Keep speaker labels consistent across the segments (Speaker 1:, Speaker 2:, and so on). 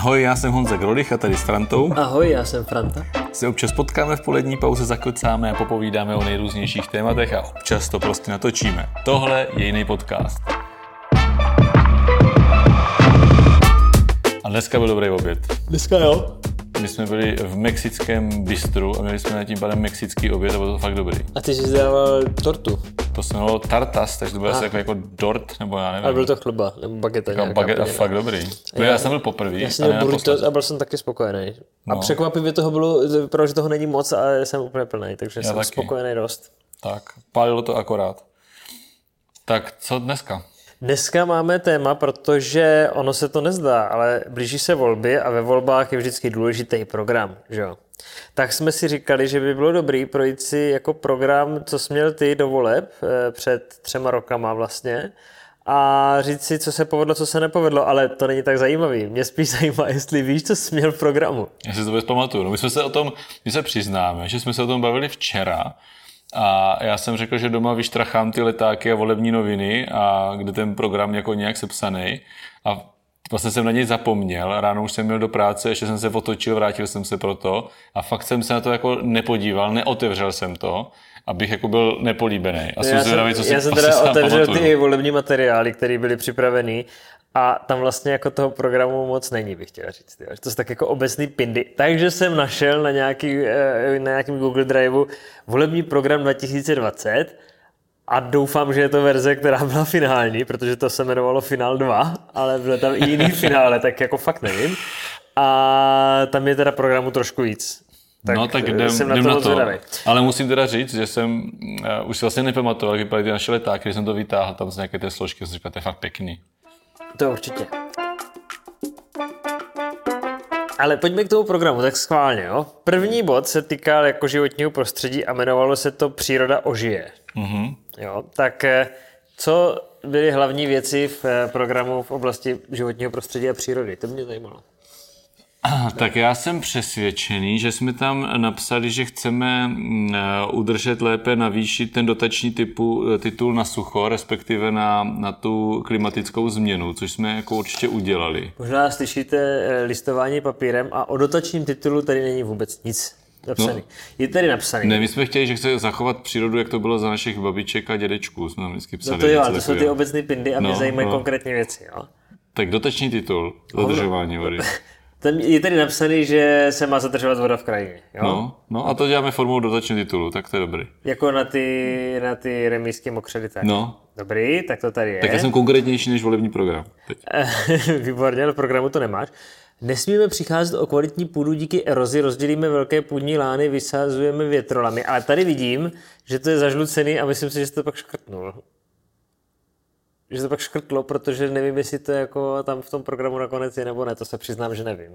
Speaker 1: Ahoj, já jsem Honza Grolich a tady s Frantou.
Speaker 2: Ahoj, já jsem Franta.
Speaker 1: Se občas potkáme v polední pauze, zakocáme a popovídáme o nejrůznějších tématech a občas to prostě natočíme. Tohle je jiný podcast. A dneska byl dobrý oběd.
Speaker 2: Dneska jo.
Speaker 1: My jsme byli v mexickém bistru a měli jsme na tím pádem mexický oběd a bylo to fakt dobrý.
Speaker 2: A ty jsi dával tortu.
Speaker 1: To se jmenovalo tartas, takže to bylo asi jako, jako dort, nebo já nevím.
Speaker 2: Ale byl to chleba, nebo bageta
Speaker 1: jako
Speaker 2: nějaká.
Speaker 1: baget a
Speaker 2: úplně,
Speaker 1: fakt dobrý. Já, já jsem byl poprvé.
Speaker 2: Já jsem
Speaker 1: a
Speaker 2: měl burrito a byl jsem taky spokojený. A
Speaker 1: No.
Speaker 2: překvapivě toho bylo, to vypadalo, že toho není moc a jsem úplně plný, takže jsem
Speaker 1: taky.
Speaker 2: spokojený dost.
Speaker 1: Tak, pálilo to akorát. Tak co dneska?
Speaker 2: Dneska máme téma, protože ono se to nezdá, ale blíží se volby a ve volbách je vždycky důležitý program, že jo? Tak jsme si říkali, že by bylo dobrý projít si jako program, co jsi měl ty do voleb eh, před třema rokama vlastně a říct si, co se povedlo, co se nepovedlo, ale to není tak zajímavý. Mě spíš zajímá, jestli víš, co jsi měl v programu.
Speaker 1: Já si to vůbec pamatuju. No, my jsme se o tom, my se přiznáme, že jsme se o tom bavili včera a já jsem řekl, že doma vyštrachám ty letáky a volební noviny, a kde ten program jako nějak sepsaný a vlastně jsem na něj zapomněl, ráno už jsem měl do práce, ještě jsem se otočil, vrátil jsem se proto a fakt jsem se na to jako nepodíval, neotevřel jsem to, abych jako byl nepolíbený. A jsem
Speaker 2: já
Speaker 1: zvědavý, co si
Speaker 2: já jsem teda otevřel
Speaker 1: pamatuju.
Speaker 2: ty volební materiály, které byly připraveny a tam vlastně jako toho programu moc není, bych chtěl říct. Jo. To jsou tak jako obecný pindy. Takže jsem našel na, nějaký, eh, na nějakém Google Driveu volební program 2020 a doufám, že je to verze, která byla finální, protože to se jmenovalo Final 2, ale byly tam i jiný finále, tak jako fakt nevím. A tam je teda programu trošku víc.
Speaker 1: Tak no tak jdem,
Speaker 2: jsem na
Speaker 1: jdem
Speaker 2: to
Speaker 1: na to.
Speaker 2: zvědavý.
Speaker 1: Ale musím teda říct, že jsem uh, už si vlastně nepamatoval, jak vypadaly ty naše letáky, když jsem to vytáhl tam z nějaké té složky, jsem říkal, to je fakt pěkný.
Speaker 2: To určitě. Ale pojďme k tomu programu, tak schválně. Jo? První bod se týkal jako životního prostředí a jmenovalo se to Příroda ožije.
Speaker 1: Mhm.
Speaker 2: Jo? Tak eh, co byly hlavní věci v eh, programu v oblasti životního prostředí a přírody? To mě zajímalo.
Speaker 1: Tak já jsem přesvědčený, že jsme tam napsali, že chceme mm, eh, udržet lépe navýšit ten dotační typu, eh, titul na sucho, respektive na, na tu klimatickou změnu, což jsme jako určitě udělali.
Speaker 2: Možná slyšíte eh, listování papírem a o dotačním titulu tady není vůbec nic napsaný. No. Je tady napsaný.
Speaker 1: Ne, my jsme chtěli, že chce zachovat přírodu, jak to bylo za našich babiček a dědečků, jsme tam vždycky psali.
Speaker 2: no to jo, to jsou ty obecné pindy a mě
Speaker 1: No,
Speaker 2: zajímají
Speaker 1: no.
Speaker 2: konkrétní věci. Jo?
Speaker 1: Tak dotační titul, zadržování vody.
Speaker 2: Tam je tady napsaný, že se má zadržovat voda v krajině. Jo?
Speaker 1: No, no a to děláme formou dotačního titulu, tak to je dobrý.
Speaker 2: Jako na ty, na ty remísky mokřady. Tak.
Speaker 1: No,
Speaker 2: Dobrý, tak to tady je.
Speaker 1: tak já jsem konkrétnější než volební program. Teď.
Speaker 2: Výborně, ale v programu to nemáš. Nesmíme přicházet o kvalitní půdu díky erozi, rozdělíme velké půdní lány, vysazujeme větrolami. Ale tady vidím, že to je zažlucený a myslím si, že jsi to pak škrtnul. Že to pak škrtlo, protože nevím, jestli to jako tam v tom programu nakonec je nebo ne, to se přiznám, že nevím.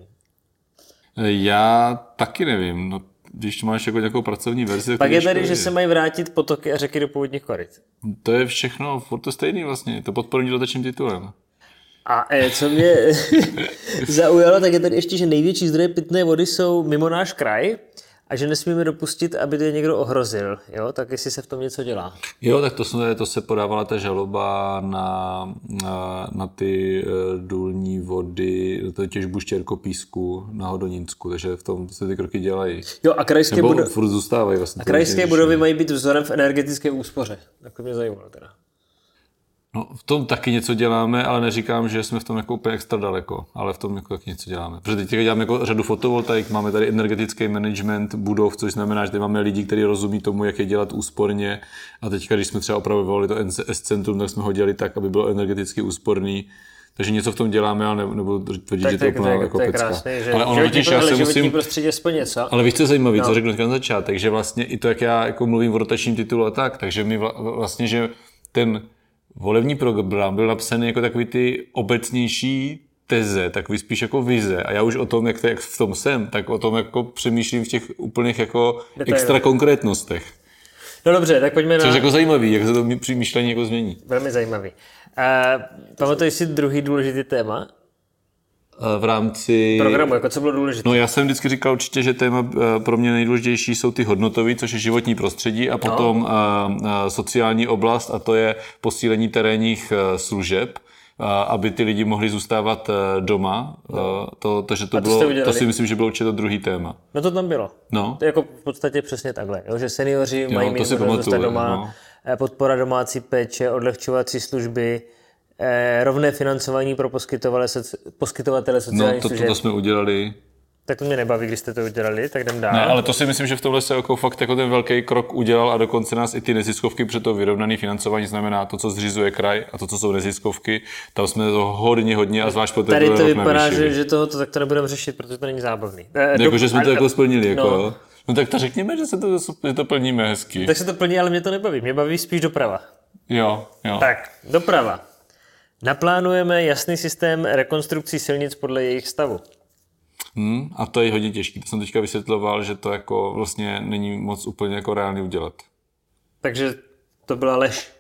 Speaker 1: Já taky nevím, no, když máš jako nějakou pracovní verzi, tak
Speaker 2: Pak je tady, že se mají vrátit potoky a řeky do původních koryt.
Speaker 1: To je všechno, furt to stejný vlastně, to podporní dotačním titulem.
Speaker 2: A e, co mě zaujalo, tak je tady ještě, že největší zdroje pitné vody jsou mimo náš kraj a že nesmíme dopustit, aby to je někdo ohrozil. Jo? Tak jestli se v tom něco dělá.
Speaker 1: Jo, tak to, jsme, to se podávala ta žaloba na, na, na ty eh, důlní vody, to těžbu štěrkopísku na Hodoninsku, takže v tom se ty kroky dělají.
Speaker 2: Jo, a krajské,
Speaker 1: Nebo
Speaker 2: budo-
Speaker 1: furt zůstávají vlastně.
Speaker 2: a krajské budovy mají být vzorem v energetické úspoře. Tak to mě zajímalo teda.
Speaker 1: No, v tom taky něco děláme, ale neříkám, že jsme v tom jako úplně extra daleko, ale v tom jako taky něco děláme. Protože teď děláme jako řadu fotovoltaik, máme tady energetický management budov, což znamená, že tady máme lidi, kteří rozumí tomu, jak je dělat úsporně. A teďka, když jsme třeba opravovali to S-centrum, tak jsme ho dělali tak, aby bylo energeticky úsporný. Takže něco v tom děláme, ale ne- nebudu tvrdit,
Speaker 2: Tak,
Speaker 1: že to je úplná jako pecka.
Speaker 2: krásný, že
Speaker 1: ale ono totiž, já se musím,
Speaker 2: prostředí aspoň něco.
Speaker 1: ale víš, co je zajímavé,
Speaker 2: No.
Speaker 1: co řeknu na začátek, že vlastně i to, jak já jako mluvím o rotačním titulu a tak, takže mi vla, vlastně, že ten volební program byl napsaný jako takový ty obecnější teze, takový spíš jako vize. A já už o tom, jak, to, jak v tom jsem, tak o tom jako přemýšlím v těch úplných jako
Speaker 2: Detailech.
Speaker 1: extra konkrétnostech.
Speaker 2: No dobře, tak pojďme
Speaker 1: Což
Speaker 2: na...
Speaker 1: je jako zajímavý, jak se to přemýšlení jako změní.
Speaker 2: Velmi zajímavý. Uh, pamatuješ si druhý důležitý téma
Speaker 1: V rámci...
Speaker 2: programu, jako co bylo důležité?
Speaker 1: No já jsem vždycky říkal určitě, že téma eh, pro mě nejdůležitější jsou ty hodnotové, což je životní prostředí a potom no. sociální oblast a to je posílení terénních služeb a, aby ty lidi mohli zůstávat doma. No. To, to, že to,
Speaker 2: to
Speaker 1: bylo, to si myslím, že bylo určitě to druhý téma.
Speaker 2: No to tam bylo.
Speaker 1: No.
Speaker 2: To je jako v podstatě přesně takhle, jo? že seniori
Speaker 1: Jo,
Speaker 2: mají mít zůstat doma,
Speaker 1: no.
Speaker 2: podpora domácí péče, odlehčovací služby, rovné financování pro poskytovatele, poskytovatele
Speaker 1: No,
Speaker 2: sociálních
Speaker 1: to, to,
Speaker 2: služeb.
Speaker 1: to jsme udělali.
Speaker 2: Tak to mě nebaví, když jste to udělali, tak jdem dál.
Speaker 1: Ne, ale to si myslím, že v tomhle se jako fakt jako ten velký krok udělal a dokonce nás i ty neziskovky před to vyrovnané financování znamená to, co zřizuje kraj a to, co jsou neziskovky, tam jsme to hodně, hodně a zvlášť po
Speaker 2: Tady to vypadá, že, že toho tak to nebudeme řešit, protože to není zábavný. Eh,
Speaker 1: Jako,
Speaker 2: do-
Speaker 1: že jsme to jako splnili, jako,
Speaker 2: no.
Speaker 1: no. no tak to řekněme, že, se to, že to plníme hezky.
Speaker 2: Tak se to plní, ale mě to nebaví. Mě baví spíš doprava.
Speaker 1: Jo, jo.
Speaker 2: Tak, doprava. Naplánujeme jasný systém rekonstrukcí silnic podle jejich stavu.
Speaker 1: Hmm, a to je hodně těžký. To jsem teďka vysvětloval, že to jako vlastně není moc úplně jako reálně udělat.
Speaker 2: Takže to byla lež.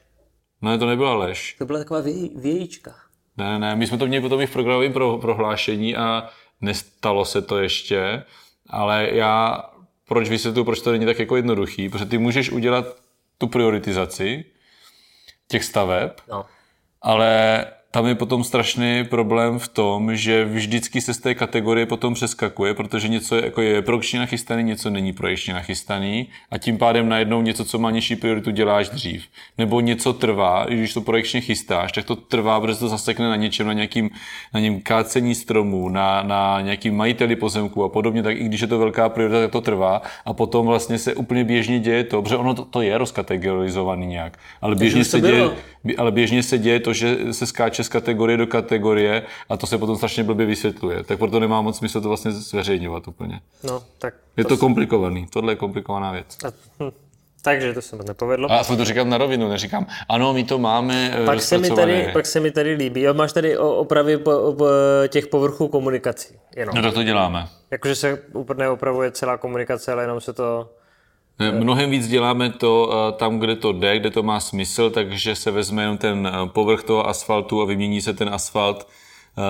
Speaker 1: No ne, to nebyla lež.
Speaker 2: To byla taková věj, vějíčka.
Speaker 1: Ne, ne, ne, my jsme to měli potom i v programovém pro, prohlášení a nestalo se to ještě, ale já proč vysvětluji, proč to není tak jako jednoduchý, protože ty můžeš udělat tu prioritizaci těch staveb,
Speaker 2: No.
Speaker 1: Ale tam je potom strašný problém v tom, že vždycky se z té kategorie potom přeskakuje, protože něco je, jako je projekčně nachystaný, něco není projekčně nachystaný a tím pádem najednou něco, co má nižší prioritu, děláš dřív. Nebo něco trvá, když to projekčně chystáš, tak to trvá, protože to zasekne na něčem, na nějakým, na něm kácení stromů, na, na nějakým majiteli pozemku a podobně, tak i když je to velká priorita, tak to trvá a potom vlastně se úplně běžně děje to, protože ono to, to je rozkategorizovaný nějak, ale běžně se děje, ale běžně se děje to, že se skáče z kategorie do kategorie a to se potom strašně blbě vysvětluje. Tak proto nemá moc smysl to vlastně zveřejňovat úplně.
Speaker 2: No, tak.
Speaker 1: Je to komplikovaný, tohle je komplikovaná věc.
Speaker 2: A, hm. Takže to se moc nepovedlo.
Speaker 1: A aspoň to říkám na rovinu, neříkám, ano, my to máme eh,
Speaker 2: pak, se mi tady, pak se mi tady líbí. Jo, máš tady o opravy po, po, těch povrchů komunikací. Jenom.
Speaker 1: No tak to děláme.
Speaker 2: Jakože se úplně neopravuje celá komunikace, ale jenom se to...
Speaker 1: Ne, Mnohem víc děláme to eh, tam, kde to jde, kde to má smysl, takže se vezme jenom ten eh, povrch toho asfaltu a vymění se ten asfalt. Eh,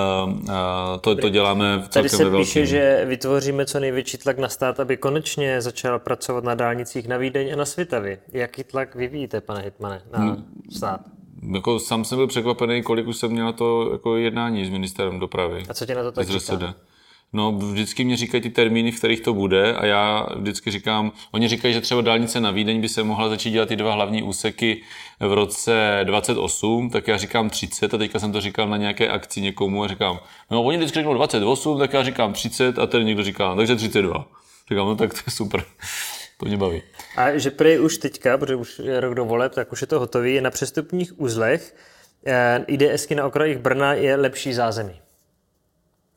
Speaker 1: eh, To, to děláme v
Speaker 2: Tady se
Speaker 1: ve
Speaker 2: píše,
Speaker 1: velkým.
Speaker 2: že vytvoříme co největší tlak na stát, aby konečně začal pracovat na dálnicích na Vídeň a na Svitavy. Jaký tlak vyvíjíte, pane Hitmane, na
Speaker 1: Hmm.
Speaker 2: stát?
Speaker 1: Jako sám jsem byl překvapený, kolik už jsem měl to jako jednání s ministerem dopravy.
Speaker 2: A co tě na to tak říká?
Speaker 1: No, vždycky mě říkají ty termíny, v kterých to bude a já vždycky říkám, oni říkají, že třeba dálnice na Vídeň by se mohla začít dělat ty dva hlavní úseky v roce 28, tak já říkám 30 a teďka jsem to říkal na nějaké akci někomu a říkám, no oni vždycky řeknou 28, tak já říkám 30 a ten někdo říká, "No, takže 32. Říkám, no tak to je super, to mě baví.
Speaker 2: A že prej už teďka, protože už je rok do voleb, tak už je to hotový, na přestupních uzlech eh, IDSky na okrajích Brna je lepší zázemí.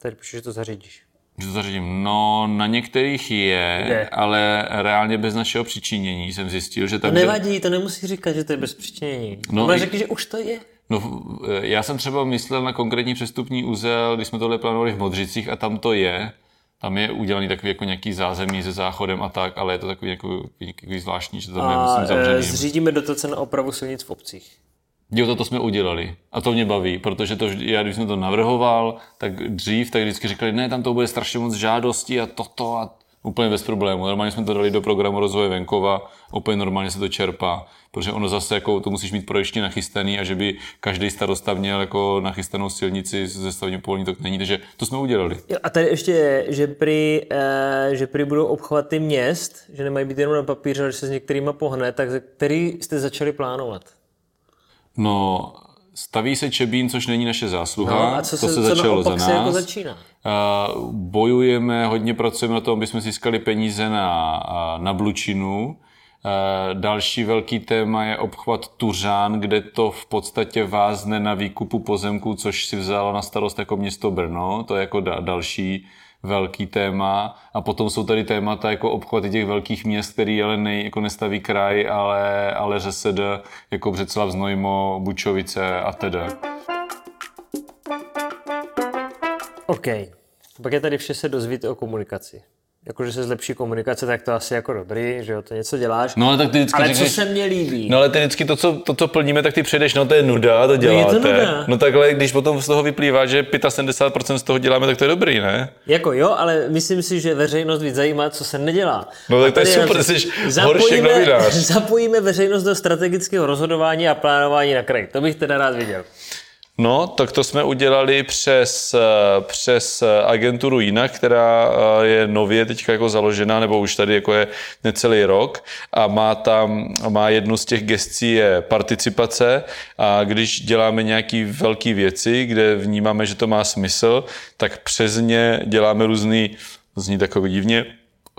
Speaker 2: Tady píše, že to zařídíš.
Speaker 1: Že to zařadím. No, na některých je,
Speaker 2: Je.
Speaker 1: ale reálně bez našeho přičinění jsem zjistil, že
Speaker 2: To
Speaker 1: tam, kde-
Speaker 2: nevadí, to nemusí říkat, že to je bez přičinění.
Speaker 1: No
Speaker 2: No,
Speaker 1: i-
Speaker 2: řekni, že už to je.
Speaker 1: No, v- já jsem třeba myslel na konkrétní přestupní úzel, když jsme tohle plánovali v Modřicích a tam to je. Tam je udělaný takový jako nějaký zázemí se záchodem a tak, ale je to takový jako, takový zvláštní, že to tam je
Speaker 2: A
Speaker 1: myslím
Speaker 2: eh,
Speaker 1: zavřený.
Speaker 2: zřídíme dotace na opravu silnic v obcích.
Speaker 1: Jo, to, to jsme udělali. A to mě baví, protože to, já když jsem to navrhoval, tak dřív, tak vždycky říkali, ne, tam to bude strašně moc žádostí a toto a úplně bez problému. Normálně jsme to dali do programu rozvoje venkova, úplně normálně se to čerpá, protože ono zase jako to musíš mít projekčně nachystaný a že by každý starosta měl jako nachystanou silnici ze stavně povolení, to není, takže to jsme udělali.
Speaker 2: A tady ještě je, že prý, eh, že prý budou obchvaty měst, že nemají být jenom na papíře, že se s některýma pohne, tak který jste začali plánovat?
Speaker 1: No, staví se Čebín, což není naše zásluha,
Speaker 2: No, a co
Speaker 1: to
Speaker 2: se,
Speaker 1: se
Speaker 2: co
Speaker 1: začalo za
Speaker 2: naopak
Speaker 1: nás.
Speaker 2: se jako začíná?
Speaker 1: Bojujeme, hodně pracujeme na tom, aby jsme získali peníze na, na Blučinu. Další velký téma je obchvat Tuřán, kde to v podstatě vázne na výkupu pozemků, což si vzalo na starost jako město Brno. To je jako da- další velký téma. A potom jsou tady témata jako obchvaty těch velkých měst, který ale nej, jako nestaví kraj, ale, ale ŘSD, jako Břeclav, Znojmo, Bučovice a teda.
Speaker 2: OK. Pak je tady vše se dozvít o komunikaci. Jakože se zlepší komunikace, tak to asi jako dobrý, že jo, to něco děláš.
Speaker 1: No ale tak ty vždycky
Speaker 2: ale co
Speaker 1: řekneš,
Speaker 2: se mně líbí?
Speaker 1: No ale ty vždycky to co, to, co plníme, tak ty přijdeš, no to je nuda, to děláte.
Speaker 2: nuda.
Speaker 1: No takhle, když potom z toho vyplývá, že 75% z toho děláme, tak to je dobrý, ne?
Speaker 2: Jako jo, ale myslím si, že veřejnost víc zajímá, co se nedělá.
Speaker 1: No tak to je super, jsi horší novinář.
Speaker 2: zapojíme veřejnost do strategického rozhodování a plánování na kraj. To bych teda rád viděl.
Speaker 1: No, tak to jsme udělali přes, eh, přes agenturu Jinak, která eh, je nově teďka jako založená, nebo už tady jako je necelý rok a má tam, má jednu z těch gestcí je participace a když děláme nějaké velké věci, kde vnímáme, že to má smysl, tak přes ně děláme různý, zní takový divně,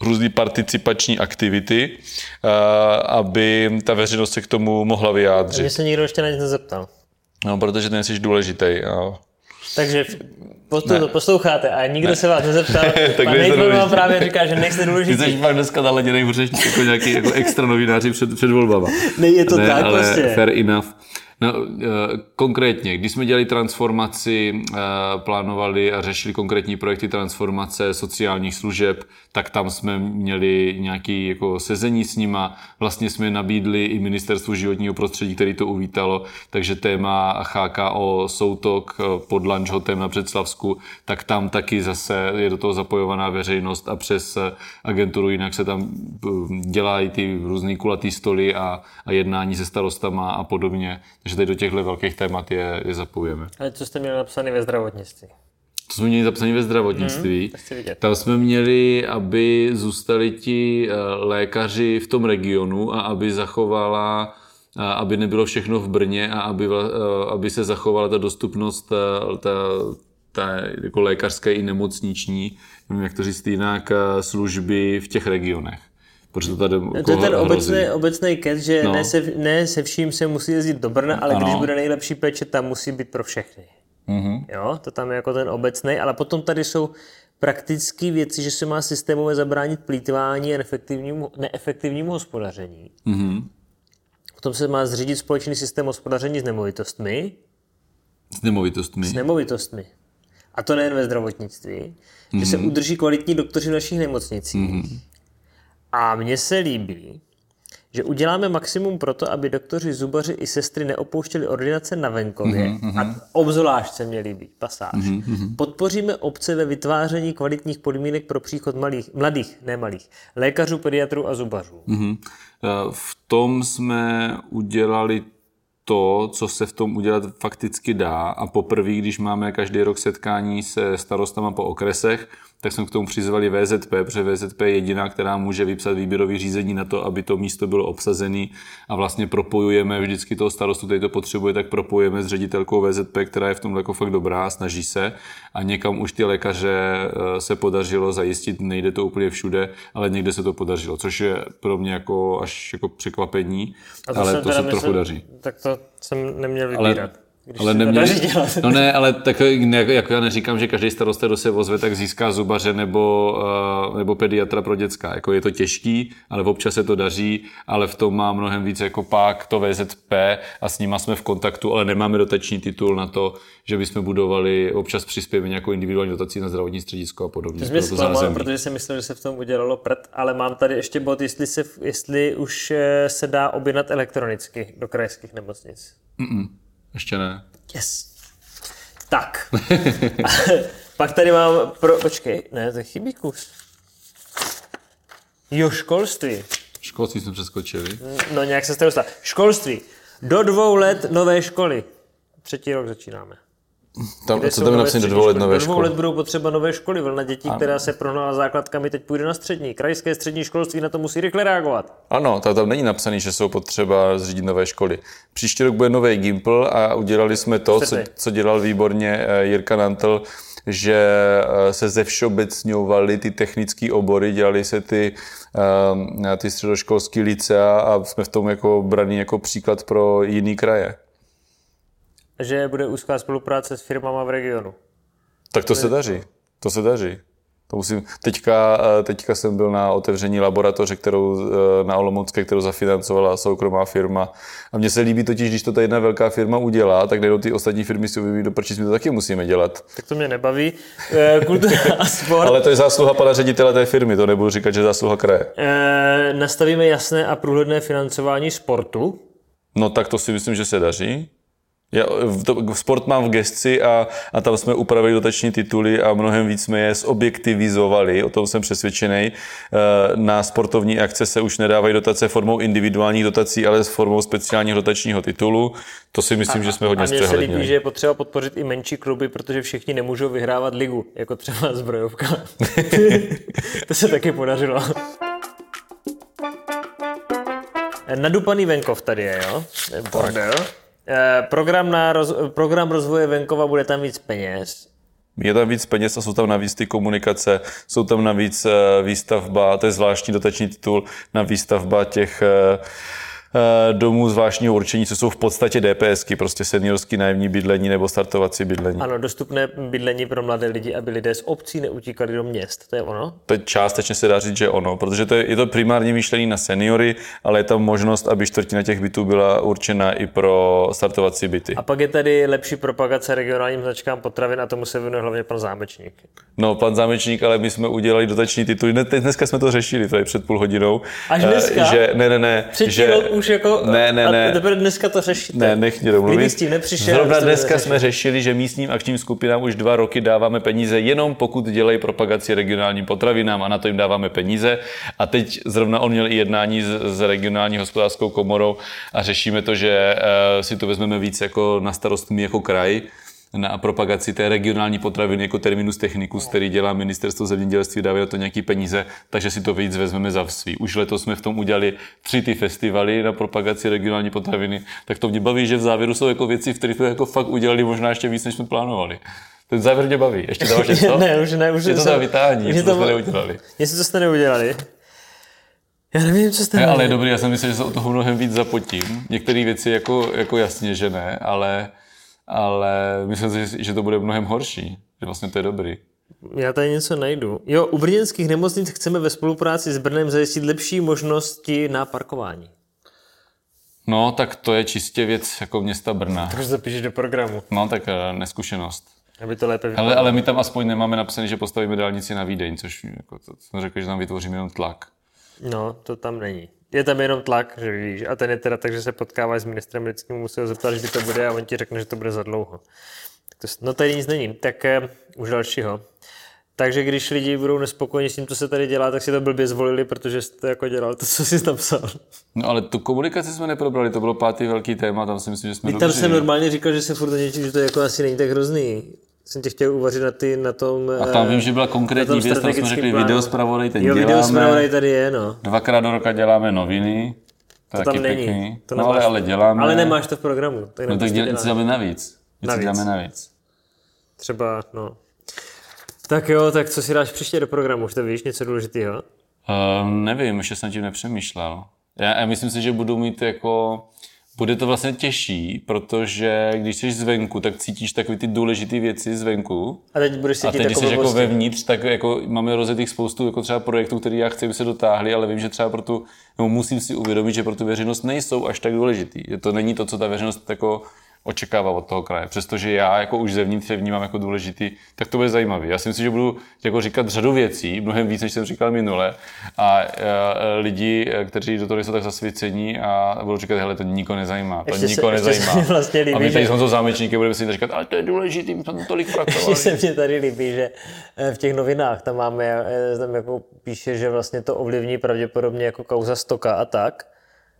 Speaker 1: různé participační aktivity, eh, aby ta veřejnost se k tomu mohla vyjádřit.
Speaker 2: Mě se nikdo ještě na nic nezeptal.
Speaker 1: No, protože ten jsi důležitý. A...
Speaker 2: Takže to posloucháte a nikdo ne. se vás nezeptal.
Speaker 1: tak
Speaker 2: Pan Nejkman vám právě říká, že nejste důležitý.
Speaker 1: Ty jsi fakt dneska naladěnej, protože jako nějaký jako extra novináři před, před volbama.
Speaker 2: Ne, je to ne, tak
Speaker 1: ale
Speaker 2: prostě.
Speaker 1: fair enough. No, eh, konkrétně, když jsme dělali transformaci, eh, plánovali a řešili konkrétní projekty transformace sociálních služeb, tak tam jsme měli nějaké jako sezení s nima. Vlastně jsme nabídli i ministerstvu životního prostředí, který to uvítalo, takže téma HKO Soutok eh, pod Lanžhotem na Předslavsku, tak tam taky zase je do toho zapojovaná veřejnost a přes agenturu jinak se tam dělají ty různý kulatý stoly a, a jednání se starostama a podobně že tady do těchto velkých témat je, je zapojujeme.
Speaker 2: Ale co jste měli napsané ve zdravotnictví?
Speaker 1: To jsme měli zapsané ve zdravotnictví. Hmm, Tam jsme měli, aby zůstali ti eh, lékaři v tom regionu a aby zachovala a aby nebylo všechno v Brně a aby, eh, aby se zachovala ta dostupnost ta, eh, ta, ta jako lékařské i nemocniční, nevím, jak to říct jinak, služby v těch regionech. Protože to tady
Speaker 2: to je ten obecný, obecný ket, že no. ne, se, ne se vším se musí jezdit do Brna, ale ano. když bude nejlepší péče, tam musí být pro všechny. Mm-hmm. Jo, to tam je jako ten obecný, ale potom tady jsou praktické věci, že se má systémově zabránit plítvání a neefektivnímu, neefektivnímu hospodaření. Mm-hmm. Potom se má zřídit společný systém hospodaření s nemovitostmi.
Speaker 1: S nemovitostmi.
Speaker 2: S nemovitostmi. A to nejen ve zdravotnictví. Mm-hmm. Že se mhm. udrží kvalitní doktoři v našich nemocnicích. Mm-hmm a mně se líbí, že uděláme maximum pro to, aby doktoři, zubaři i sestry neopouštěli ordinace na venkově mm-hmm. a obzvlášť se mě líbí pasáž. Mm-hmm. Podpoříme obce ve vytváření kvalitních podmínek pro příchod malých, mladých, ne malých, lékařů, pediatrů a zubařů. Mm-hmm.
Speaker 1: V tom jsme udělali to, co se v tom udělat fakticky dá a poprvé, když máme každý rok setkání se starostama po okresech, tak jsme k tomu přizvali VZP, protože VZP je jediná, která může vypsat výběrový řízení na to, aby to místo bylo obsazené a vlastně propojujeme vždycky toho starostu, který to potřebuje, tak propojujeme s ředitelkou VZP, která je v tom jako fakt dobrá, snaží se a někam už ty lékaře eh, se podařilo zajistit, nejde to úplně všude, ale někde se to podařilo, což je pro mě jako až jako překvapení, ale to se trochu myslel, daří.
Speaker 2: Tak to jsem neměl vybírat. Ale
Speaker 1: když ale neměl, no ne, ale tak jako já neříkám, že každý starosta, kdo se ozve, tak získá zubaře nebo, uh, nebo pediatra pro děcka. Jako je to těžký, ale občas se to daří, ale v tom má mnohem víc jako pak to VZP a s nima jsme v kontaktu, ale nemáme dotační titul na to, že bychom budovali, občas přispějeme nějakou individuální dotaci na zdravotní středisko a podobně.
Speaker 2: To mě zklamal, protože jsem myslel, že se v tom udělalo prd, ale mám tady ještě bod, jestli, se, jestli už eh, se dá objednat elektronicky do krajských nemocnic. Mm-mm.
Speaker 1: Ještě ne.
Speaker 2: Yes. Tak. Pak tady mám pro... Počkej, ne, to chybí kus. Jo, školství.
Speaker 1: Školství jsme přeskočili.
Speaker 2: No nějak se z toho Školství. Do dvou let nové školy. Třetí rok začínáme.
Speaker 1: Tam, co tam napsané do dvou let nové
Speaker 2: školy? Do dvou let budou potřeba nové školy. Vlna dětí, ano. která se prohnala základkami, teď půjde na střední. Krajské střední školství na to musí rychle reagovat.
Speaker 1: Ano, to tam není napsané, že jsou potřeba zřídit nové školy. Příští rok bude nový Gimpl a udělali jsme to, co, co dělal výborně eh, Jirka Nantl, že eh, se ze všeobecňovaly ty technické obory, dělali se ty, eh, ty středoškolské licea a jsme v tom jako braní jako příklad pro jiný kraje
Speaker 2: že bude úzká spolupráce s firmama v regionu.
Speaker 1: Tak to se daří. To se daří. To musím, teďka, eh, teďka jsem byl na otevření laboratoře, kterou eh, na Olomoucké, kterou zafinancovala soukromá firma. A mně se líbí totiž, když to ta jedna velká firma udělá, tak najednou ty ostatní firmy si uvědomí, do my to taky musíme dělat.
Speaker 2: Tak to mě nebaví. Eh, kultura a sport.
Speaker 1: Ale to je zásluha pana ředitele té firmy, to nebudu říkat, že zásluha kraje.
Speaker 2: E, nastavíme jasné a průhledné financování sportu.
Speaker 1: No tak to si myslím, že se daří. Já to, sport mám v gesci a, a tam jsme upravili dotační tituly a mnohem víc jsme je zobjektivizovali, o tom jsem přesvědčený. Eh, na sportovní akce se už nedávají dotace formou individuálních dotací, ale s formou speciálního dotačního titulu. To si myslím, a, že jsme hodně
Speaker 2: A mně se líbí, že je potřeba podpořit i menší kluby, protože všichni nemůžou vyhrávat ligu, jako třeba zbrojovka. to se taky podařilo. Nadupaný venkov tady je, jo? Bordel. Eh, program, na roz, program rozvoje venkova bude tam víc peněz.
Speaker 1: Je tam víc peněz a jsou tam navíc ty komunikace, jsou tam navíc eh, výstavba, to je zvláštní dotační titul na výstavba těch Eh, domů zvláštního určení, co jsou v podstatě DPSky, prostě seniorský nájemní bydlení nebo startovací bydlení.
Speaker 2: Ano, dostupné bydlení pro mladé lidi, aby lidé z obcí neutíkali do měst, to je ono?
Speaker 1: To je částečně se dá říct, že ono, protože to je, je to primárně myšlení na seniory, ale je tam možnost, aby čtvrtina těch bytů byla určena i pro startovací byty.
Speaker 2: A pak je tady lepší propagace regionálním značkám potravin a tomu se věnuje hlavně pan Zámečník.
Speaker 1: No, pan Zámečník, ale my jsme udělali dotační tituly. Dneska jsme to řešili tady před půl hodinou.
Speaker 2: Až dneska?
Speaker 1: Eh, že, ne, ne, ne.
Speaker 2: Před že, už jako...
Speaker 1: Ne, ne, ne.
Speaker 2: A teprve dneska to řešíte.
Speaker 1: Ne, nech mě domluvit.
Speaker 2: Kdyby s tím nepřišel...
Speaker 1: Zrovna dneska jsme řešili, že místním akčním skupinám už dva roky dáváme peníze jenom pokud dělají propagaci regionálním potravinám a na to jim dáváme peníze. A teď zrovna on měl i jednání s, s regionální hospodářskou komorou a řešíme to, že uh, si to vezmeme víc jako na starost my jako kraj na propagaci té regionální potraviny jako terminus technicus, který dělá ministerstvo zemědělství, dává to nějaký peníze, takže si to víc vezmeme za svý. Už letos jsme v tom udělali tři ty festivaly na propagaci regionální potraviny, tak to mě baví, že v závěru jsou jako věci, v kterých jsme jako fakt udělali možná ještě víc, než jsme plánovali. Ten závěr mě baví. Ještě dáváš něco?
Speaker 2: ne, už ne, už
Speaker 1: je to tam vytání, co to, jsme neudělali.
Speaker 2: Jestli to jste neudělali. Já nevím, co jste
Speaker 1: ne, Ale je dobrý, já jsem myslel, že se o toho mnohem víc zapotím. Některé věci jako, jako jasně, že ne, ale ale myslím si, že to bude mnohem horší, že vlastně to je dobrý.
Speaker 2: Já tady něco najdu. Jo, u brněnských nemocnic chceme ve spolupráci s Brnem zajistit lepší možnosti na parkování.
Speaker 1: No, tak to je čistě věc jako města Brna.
Speaker 2: Takže zapíšeš do programu.
Speaker 1: No, tak uh, neskušenost.
Speaker 2: Aby to lépe
Speaker 1: ale, ale my tam aspoň nemáme napsané, že postavíme dálnici na Vídeň, což jako, to, jsem řekl, že tam vytvoříme jenom tlak.
Speaker 2: No, to tam není je tam jenom tlak, že víš, a ten je teda tak, že se potkáváš s ministrem lidským, musí ho zeptat, kdy to bude a on ti řekne, že to bude za dlouho. To, no tady nic není, tak eh, už dalšího. Takže když lidi budou nespokojeni s tím, co se tady dělá, tak si to blbě zvolili, protože jste jako dělal to, co jsi napsal.
Speaker 1: No ale tu komunikaci jsme neprobrali, to bylo pátý velký téma, tam si myslím, že jsme
Speaker 2: Tam jsem normálně říkal, že se furt něčím, že to jako asi není tak hrozný jsem tě chtěl uvařit na, ty, na tom...
Speaker 1: A tam vím, že byla konkrétní věc, tam jsme řekli plánu. video zpravodaj, ten
Speaker 2: jo,
Speaker 1: děláme.
Speaker 2: tady je, no.
Speaker 1: Dvakrát do roka děláme noviny. To, to tam není. Pěkný. To no, ale, ale děláme.
Speaker 2: Ale nemáš to v programu.
Speaker 1: Tak no tak děláme, děláme navíc. Navíc. Dáme navíc.
Speaker 2: Třeba, no. Tak jo, tak co si dáš příště do programu? Už to víš, něco důležitého?
Speaker 1: Uh, nevím, ještě jsem tím nepřemýšlel. Já, já myslím si, že budu mít jako bude to vlastně těžší, protože když jsi zvenku, tak cítíš takové ty důležité věci zvenku.
Speaker 2: A teď budeš cítit
Speaker 1: A teď, když jsi jako vevnitř, tak jako máme rozjetých spoustu jako třeba projektů, které já chci, aby se dotáhly, ale vím, že třeba pro tu, nebo musím si uvědomit, že pro tu veřejnost nejsou až tak důležitý. To není to, co ta veřejnost jako očekává od toho kraje. Přestože já jako už zevnitř vnímám jako důležitý, tak to bude zajímavé. Já si myslím, že budu jako říkat řadu věcí, mnohem víc, než jsem říkal minule. A, e, lidi, kteří do toho jsou tak zasvěcení a budou říkat, hele, to nikoho nezajímá. To ještě nikoho se, nezajímá. Se vlastně líbí, a my tady že... jsme to zámečníky, budeme si říkat, ale to je důležitý, my jsme to tolik pracovali.
Speaker 2: se mě tady líbí, že e, v těch novinách tam máme, e, tam jako píše, že vlastně to ovlivní pravděpodobně jako kauza stoka a tak.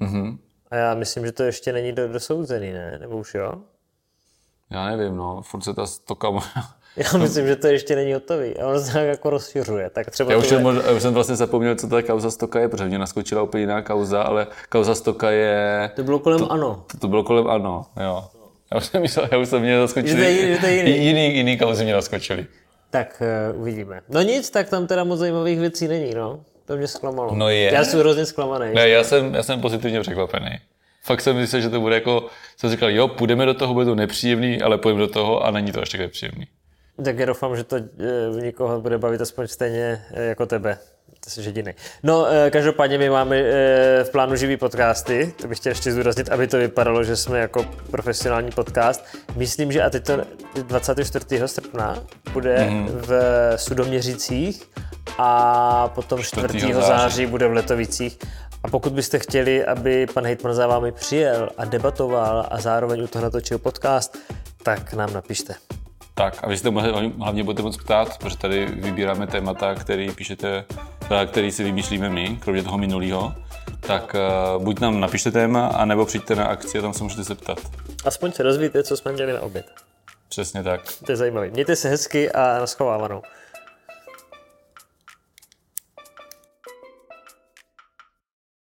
Speaker 2: Mm-hmm. A já myslím, že to ještě není do, dosouzený, ne? Nebo už jo?
Speaker 1: Já nevím, no, furt se ta stoka...
Speaker 2: Já myslím, že to ještě není hotový. A on se tak jako rozšiřuje. Tak třeba
Speaker 1: já, už jsem, já už jsem vlastně zapomněl, co ta kauza stoka je, protože mě naskočila úplně jiná kauza, ale kauza stoka je...
Speaker 2: To bylo kolem
Speaker 1: to,
Speaker 2: ANO.
Speaker 1: To, to bylo kolem ANO, jo. Já už jsem myslel, já už jsem mě zaskočili. Že to je, jiný. jiný. Jiný kauzy mě naskočili.
Speaker 2: Tak uh, uvidíme. No nic, tak tam teda moc zajímavých věcí není, no. To mě zklamalo.
Speaker 1: No je.
Speaker 2: Já jsem hrozně zklamaný.
Speaker 1: Ne, já jsem, já jsem pozitivně překvapený. Fakt jsem myslel, že to bude jako, jsem říkal, jo, půjdeme do toho, bude to nepříjemný, ale půjdeme do toho a není to až tak nepříjemný.
Speaker 2: Tak já doufám, že to e, nikoho bude bavit aspoň stejně e, jako tebe. To jsi jediný. No, e, každopádně my máme v plánu živý podcasty, to bych chtěl ještě zdůraznit, aby to vypadalo, že jsme jako profesionální podcast. Myslím, že a teď to 24. srpna bude mm-hmm. v Sudoměřicích a potom 4. září. září bude v Letovicích. A pokud byste chtěli, aby pan hejtman za vámi přijel a debatoval a zároveň u toho natočil podcast, tak nám napište.
Speaker 1: Tak a vy to hlavně budete moc ptát, protože tady vybíráme témata, který píšete, který si vymýšlíme my, kromě toho minulého. Tak uh, buď nám napište téma, anebo přijďte na akci a tam se můžete zeptat.
Speaker 2: Aspoň se dozvíte, co jsme měli na oběd.
Speaker 1: Přesně tak.
Speaker 2: To je zajímavé. Mějte se hezky a naschovávanou.